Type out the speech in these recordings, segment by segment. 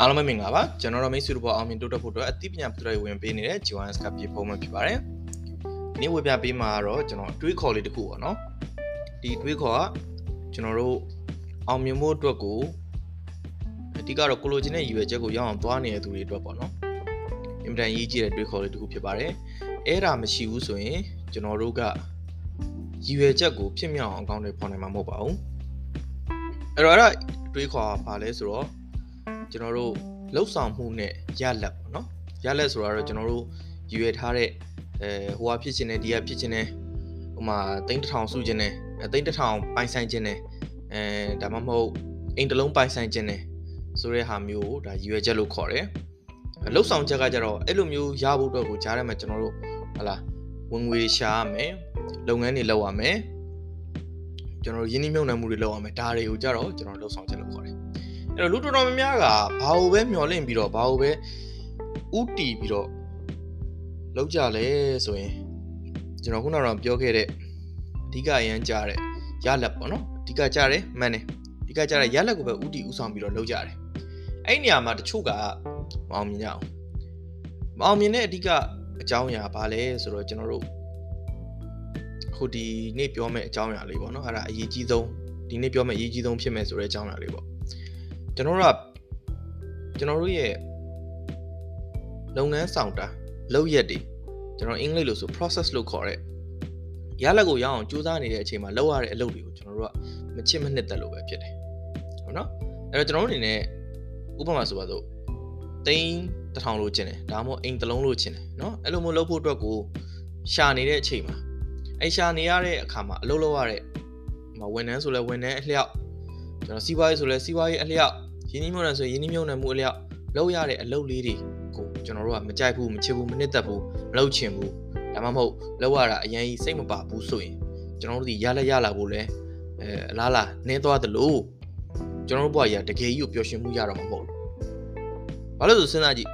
အားလုံးပဲမင်္ဂလာပါကျွန်တော်တို့မိတ်ဆွေတို့ပေါ်အောင်မြင်တိုးတက်ဖို့အတွက်အသိပညာပထရိုက်ဝင်ပေးနေတဲ့ G1S ကပြေဖုံးမှဖြစ်ပါတယ်ဒီနေ့ဝေပြပေးမှာတော့ကျွန်တော်တွေးခေါ်လေးတစ်ခုပေါ့နော်ဒီတွေးခေါ်ကကျွန်တော်တို့အောင်မြင်ဖို့အတွက်ကိုအဓိကတော့ကိုလိုချင်တဲ့ရည်ရွယ်ချက်ကိုရအောင်သွားနေတဲ့သူတွေအတွက်ပေါ့နော်အင်မတန်ရေးကြည့်တဲ့တွေးခေါ်လေးတစ်ခုဖြစ်ပါတယ်အဲ့ဒါမရှိဘူးဆိုရင်ကျွန်တော်တို့ကရည်ရွယ်ချက်ကိုဖြစ်မြောက်အောင်အကောင့်တွေဖော်နိုင်မှာမဟုတ်ပါဘူးအဲ့တော့အဲ့ဒါတွေးခေါ်ပါလဲဆိုတော့ ကျွန်တော်တို့လှုပ်ဆောင်မှုနဲ့ရလက်ပေါ့နော်ရလက်ဆိုတော့ကျွန်တော်တို့ရည်ရွယ်ထားတဲ့အဲဟိုဟာဖြစ်ခြင်းနဲ့ဒီကဖြစ်ခြင်းနဲ့ဟိုမှာတိန်းတစ်ထောင်စုခြင်းနဲ့တိန်းတစ်ထောင်ပိုင်ဆိုင်ခြင်းနဲ့အဲဒါမှမဟုတ်အိမ်တစ်လုံးပိုင်ဆိုင်ခြင်းနဲ့ဆိုတဲ့ဟာမျိုးကိုဒါရည်ရွယ်ချက်လို့ခေါ်တယ်လှုပ်ဆောင်ချက်ကကြတော့အဲ့လိုမျိုးရဖို့အတွက်ကိုကြားထဲမှာကျွန်တော်တို့ဟလာဝင်ငွေရှာရမယ်လုပ်ငန်းတွေလုပ်ရမယ်ကျွန်တော်တို့ယင်းနှိမ့်မြုံနှံမှုတွေလုပ်ရမယ်ဒါတွေကိုကြတော့ကျွန်တော်လှုပ်ဆောင်ချက်လို့ခေါ်တယ် အဲ့တော့လူတော်တော်များများကဘာလို့ပဲမျောလင့်ပြီးတော့ဘာလို့ပဲဥတီပြီးတော့လောက်ကြလဲဆိုရင်ကျွန်တော်ခုနကတော့ပြောခဲ့တဲ့အဓိကအရန်ကြားတဲ့ရလက်ပေါ့နော်အဓိကကြားတယ်မှန်တယ်အဓိကကြားတဲ့ရလက်ကိုပဲဥတီဥဆောင်ပြီးတော့လောက်ကြတယ်အဲ့နေရာမှာတချို့ကမအောင်မြင်ကြအောင်မအောင်မြင်တဲ့အဓိကအကြောင်းအရာဘာလဲဆိုတော့ကျွန်တော်တို့ဟိုဒီနေ့ပြောမယ့်အကြောင်းအရာလေးပေါ့နော်အဲ့ဒါအရေးကြီးဆုံးဒီနေ့ပြောမယ့်အရေးကြီးဆုံးဖြစ်မယ်ဆိုတဲ့အကြောင်းအရာလေးပေါ့ ကျွန်တော်တို့ကကျွန်တော်တို့ရဲ့လုပ်ငန်းဆောင်တာလုပ်ရက်တွေကျွန်တော်အင်္ဂလိပ်လို့ဆို process လို့ခေါ်တဲ့ရလက်ကိုရအောင်စူးစမ်းနေတဲ့အချိန်မှာလုပ်ရတဲ့အလုပ်တွေကိုကျွန်တော်တို့ကမချစ်မနှစ်သက်လို့ပဲဖြစ်တယ်ဟုတ်နော်အဲ့တော့ကျွန်တော်တို့အနေနဲ့ဥပမာဆိုပါစို့တိန်းတစ်ထောင်လို့ကျင်တယ်ဒါမှမဟုတ်အိမ်တစ်လုံးလို့ကျင်တယ်နော်အဲ့လိုမျိုးလုပ်ဖို့အတွက်ကိုရှာနေတဲ့အချိန်မှာအဲ့ရှာနေရတဲ့အခါမှာအလုပ်လုပ်ရတဲ့ဝန်ထမ်းဆိုလဲဝန်ထမ်းအလျောက်ကျွန်တော်စီးပွားရေးဆိုလဲစီးပွားရေးအလျောက် ရင်းနှီးမြှုပ်နှံဆိုရင်းနှီးမြှုပ်နှံမှုအလျောက်လုပ်ရတဲ့အလုပ်လေးတွေကိုကျွန်တော်တို့ကမကြိုက်ဘူးမချစ်ဘူးမနှစ်သက်ဘူးမလုပ်ချင်ဘူးဒါမှမဟုတ်လုပ်ရတာအရင်ကြီးစိတ်မပါဘူးဆိုရင်ကျွန်တော်တို့ဒီရလက်ရလာဖို့လဲအဲအလားလားနင်းသွားသလိုကျွန်တော်တို့ဘဝကြီးကတကယ်ကြီးကိုပျော်ရွှင်မှုရတော့မှာမဟုတ်ဘူးဘာလို့ဆိုစဉ်းစားကြည့်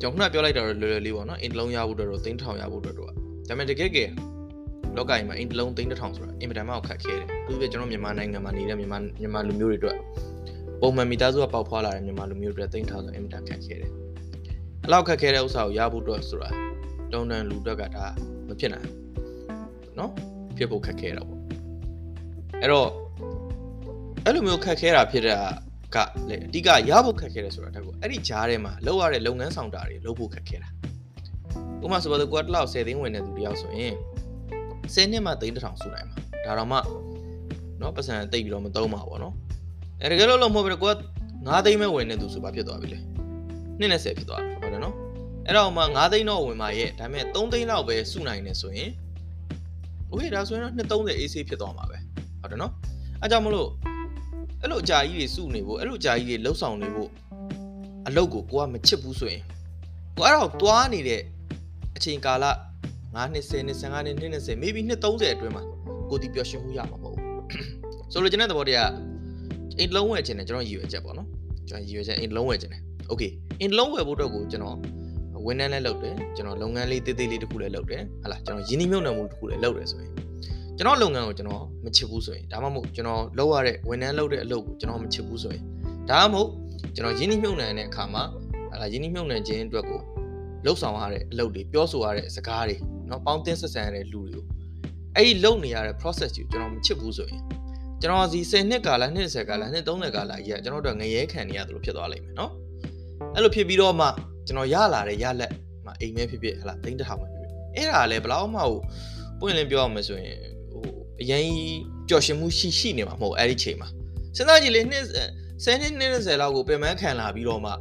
ကျွန်တော်ခုနပြောလိုက်တာတော့လွယ်လွယ်လေးပေါ့နော်အင်တလုံးရဖို့တော့သိန်းထောင်ရဖို့တော့တော့ဒါပေမဲ့တကယ်ကယ်လောကကြီးမှာအင်တလုံးသိန်းတစ်ထောင်ဆိုတာအင်မတန်မှခက်ခဲတယ်သူပြကျွန်တော်မြန်မာနိုင်ငံမှာနေတဲ့မြန်မာမြန်မာလူမျိုးတွေအတွက် ပုံမှန်မိသားစုကပေါက်ဖွာလာတဲ့မြန်မာလူမျိုးတွေတိန့်ထားဆိုအင်တာခက်ခဲတယ်။အဲ့လောက်ခက်ခဲတဲ့ဥစ္စာကိုရဖို့တော့ဆိုတာတုံတန်လူတွက်ကဒါမဖြစ်နိုင်ဘူး။နော်ဖြစ်ဖို့ခက်ခဲတာပေါ့။အဲ့တော့အဲ့လိုမျိုးခက်ခဲတာဖြစ်တာကလေအဓိကရဖို့ခက်ခဲတယ်ဆိုတာတက်ကိုအဲ့ဒီဂျားထဲမှာလောက်ရတဲ့လုပ်ငန်းဆောင်တာတွေလုပ်ဖို့ခက်ခဲတာ။ဥပမာဆိုပါတော့ကိုကတစ်လောက်10သိန်းဝင်တဲ့သူတယောက်ဆိုရင်10နှစ်မှသိန်း1000စုနိုင်မှာ။ဒါတော့မှနော်ပတ်စံတိတ်ပြီးတော့မသုံးပါဘောနော်။ အဲတကယ်လို့လုံးမဟုတ်ဘူးကိုက9သိန်းပဲဝင်နေသူဆိုပါဖြစ်သွားပြီလေနှစ်နဲ့10ဖြစ်သွားတယ်ဟုတ်တယ်เนาะအဲ့တော့မှ9သိန်းတော့ဝင်มาရဲ့ဒါပေမဲ့3သိန်းလောက်ပဲစုနိုင်နေဆိုရင်โอเคဒါဆိုရင်တော့230 AC ဖြစ်သွားမှာပဲဟုတ်တယ်เนาะအဲကြောင့်မလို့အဲ့လိုအကြာကြီးတွေစုနေဖို့အဲ့လိုအကြာကြီးတွေလှုပ်ဆောင်နေဖို့အလုပ်ကိုကိုကမချစ်ဘူးဆိုရင်ကိုအဲ့တော့သွားနေတဲ့အချိန်ကာလ9နှစ်10နှစ်15နှစ်နှစ်20 maybe နှစ်30အတွင်းမှာကိုဒီပျော်ရွှင်မှုရမှာမဟုတ်ဘူးဆိုလိုချင်တဲ့သဘောတရား အိမ်လုံးဝယ်ခြင်းနဲ့ကျွန်တော်ရည်ရွယ်ချက်ပေါ့နော်ကျွန်တော်ရည်ရွယ်ချက်အိမ်လုံးဝယ်ခြင်းနဲ့ okay အိမ်လုံးဝယ်ဖို့တော့ကိုကျွန်တော်ဝန်ထမ်းလည်းလုပ်တယ်ကျွန်တော်လုပ်ငန်းလေးတေးသေးလေးတစ်ခုလည်းလုပ်တယ်ဟာလားကျွန်တော်ရင်းနှီးမြှုပ်နှံမှုတစ်ခုလည်းလုပ်တယ်ဆိုရင်ကျွန်တော်လုပ်ငန်းကိုကျွန်တော်မချစ်ဘူးဆိုရင်ဒါမှမဟုတ်ကျွန်တော်လုပ်ရတဲ့ဝန်ထမ်းလုပ်တဲ့အလုပ်ကိုကျွန်တော်မချစ်ဘူးဆိုရင်ဒါမှမဟုတ်ကျွန်တော်ရင်းနှီးမြှုပ်နှံတဲ့အခါမှာဟာလားရင်းနှီးမြှုပ်နှံခြင်းအတွက်ကိုလှုပ်ဆောင်ရတဲ့အလုပ်တွေပြောဆိုရတဲ့စကားတွေเนาะပေါင်းသင်းဆက်ဆံရတဲ့လူတွေကိုအဲ့ဒီလုပ်နေရတဲ့ process ကိုကျွန်တော်မချစ်ဘူးဆိုရင် ကျွန်တော်ဒီ10နှစ်ကာလနှစ်20ကာလနှစ်30ကာလကြီးကကျွန်တော်တို့ငရဲခံနေရသလိုဖြစ်သွားလိမ့်မယ်နော်အဲ့လိုဖြစ်ပြီးတော့မှကျွန်တော်ရလာတဲ့ရလက်မှအိမ်မဲဖြစ်ဖြစ်ဟလာသိန်းတစ်ထောင်ပဲဖြစ်ဖြစ်အဲ့ဒါလည်းဘလောက်မှဟိုပွင့်လင်းပြောရမယ်ဆိုရင်ဟိုအရင်ပျော်ရွှင်မှုရှိရှိနေမှာမဟုတ်အဲ့ဒီချိန်မှာစဉ်းစားကြည့်လေနှစ်10နှစ်နှစ်20လောက်ကိုပင်မခံလာပြီးတော့မှ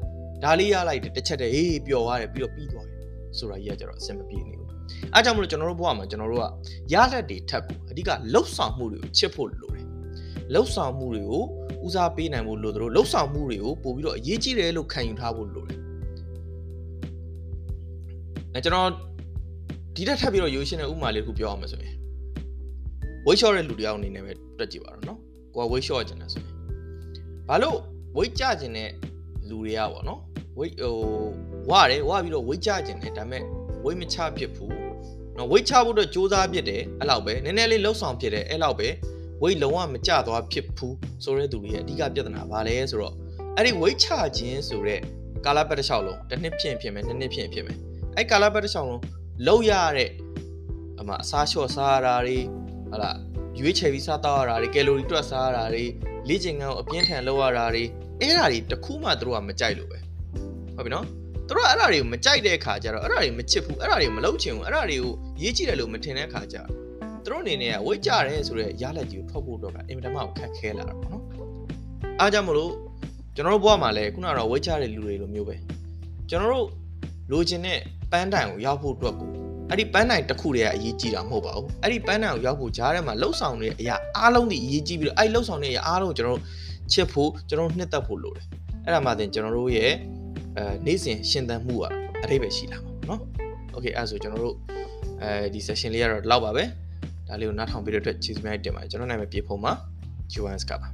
ဒါလေးရလိုက်တယ်တစ်ချက်တည်းဟေးပျော်သွားတယ်ပြီးတော့ပြီးသွားတယ်ဆိုတာကြီးကကျတော့အဆင်မပြေနေဘူးအားကြောင့်မလို့ကျွန်တော်တို့ဘဝမှာကျွန်တော်တို့ကရလက်တွေထက်ကိုအဓိကလှုပ်ဆောင်မှုတွေကိုချစ်ဖို့လိုတယ် လှုပ်ဆောင်မှုတွေကိုဦးစားပေးနိုင်ဖို့လိုတယ်လို့လှုပ်ဆောင်မှုတွေကိုပို့ပြီးတော့အရေးကြီးတယ်လို့ခံယူထားဖို့လိုတယ်အဲကျွန်တော်ဒီတက်ထပ်ပြီးတော့ရိုးရှင်းတဲ့ဥမာလေးခုပြောအောင်မယ်ဆိုရင်ဝိတ်လျှော့တဲ့လူတယောက်အနေနဲ့ပဲတွက်ကြည့်ပါတော့နော်ကိုကဝိတ်လျှော့ကျင်တယ်ဆိုရင်ဘာလို့ဝိတ်ကြကျင်တဲ့လူတွေကပေါ့နော်ဝိတ်ဟိုဝရတယ်ဝပြီးတော့ဝိတ်ချခြင်းတယ်ဒါပေမဲ့ဝိတ်မချဖြစ်ဘူးနော်ဝိတ်ချဖို့အတွက်စူးစမ်းဖြစ်တယ်အဲ့လောက်ပဲနည်းနည်းလေးလှုပ်ဆောင်ဖြစ်တယ်အဲ့လောက်ပဲ ဝိတ်လုံးဝမကျသွားဖြစ်ဘူးဆိုတဲ့သူတွေရဲ့အဓိကပြဿနာဘာလဲဆိုတော့အဲ့ဒီဝိတ်ချခြင်းဆိုတဲ့ကာလပတ်တစ်လျှောက်လုံးတစ်နှစ်ဖြစ်ရင်ဖြစ်မယ်နှစ်နှစ်ဖြစ်ရင်ဖြစ်မယ်အဲ့ကာလပတ်တစ်လျှောက်လုံးလောက်ရတဲ့အမအစားလျှော့စားရတာတွေဟာလာရွေးချယ်ပြီးစားတော့ရတာတွေကယ်လိုရီတွက်စားရတာတွေလေ့ကျင့်ခန်းကိုအပြင်းထန်လုပ်ရတာတွေအဲ့ဒါတွေတခုမှသူတို့ကမကြိုက်လို့ပဲဟုတ်ပြီနော်သူတို့ကအဲ့ဒါတွေကိုမကြိုက်တဲ့အခါကျတော့အဲ့ဒါတွေမချစ်ဘူးအဲ့ဒါတွေမလုပ်ချင်ဘူးအဲ့ဒါတွေကိုရေးကြည့်တယ်လို့မထင်တဲ့အခါကျတော့ သူတို့အနေနဲ့ကဝိတ်ကြတယ်ဆိုတော့ရလက်ကြီးကိုထွက်ဖို့တော့ကအင်မတန်မှခက်ခဲလာတာပေါ့နော်အားကြောင့်မလို့ကျွန်တော်တို့ဘဝမှာလည်းခုနကတော့ဝိတ်ကြတဲ့လူတွေလိုမျိုးပဲကျွန်တော်တို့လိုချင်တဲ့ပန်းတိုင်ကိုရောက်ဖို့အတွက်ကိုအဲ့ဒီပန်းတိုင်တစ်ခုတည်းကအရေးကြီးတာမဟုတ်ပါဘူးအဲ့ဒီပန်းတိုင်ကိုရောက်ဖို့ဂျားထဲမှာလှုပ်ဆောင်နေတဲ့အရာအားလုံးဒီအရေးကြီးပြီးတော့အဲ့ဒီလှုပ်ဆောင်နေတဲ့အရာအားလုံးကိုကျွန်တော်တို့ချစ်ဖို့ကျွန်တော်တို့နှစ်သက်ဖို့လိုတယ်အဲ့ဒါမှတင်ကျွန်တော်တို့ရဲ့အဲနေ့စဉ်ရှင်သန်မှုကအထိပ္ပယ်ရှိလာမှာပေါ့နော်โอเคအဲ့ဒါဆိုကျွန်တော်တို့အဲဒီ session လေးကတော့ဒီလောက်ပါပဲ ဒါလေးကိုနားထောင်ပြီးတဲ့အတွက်ကျေးဇူးများတင်ပါတယ်ကျွန်တော်နာမည်ပြေဖုံးပါ Joanne Scapa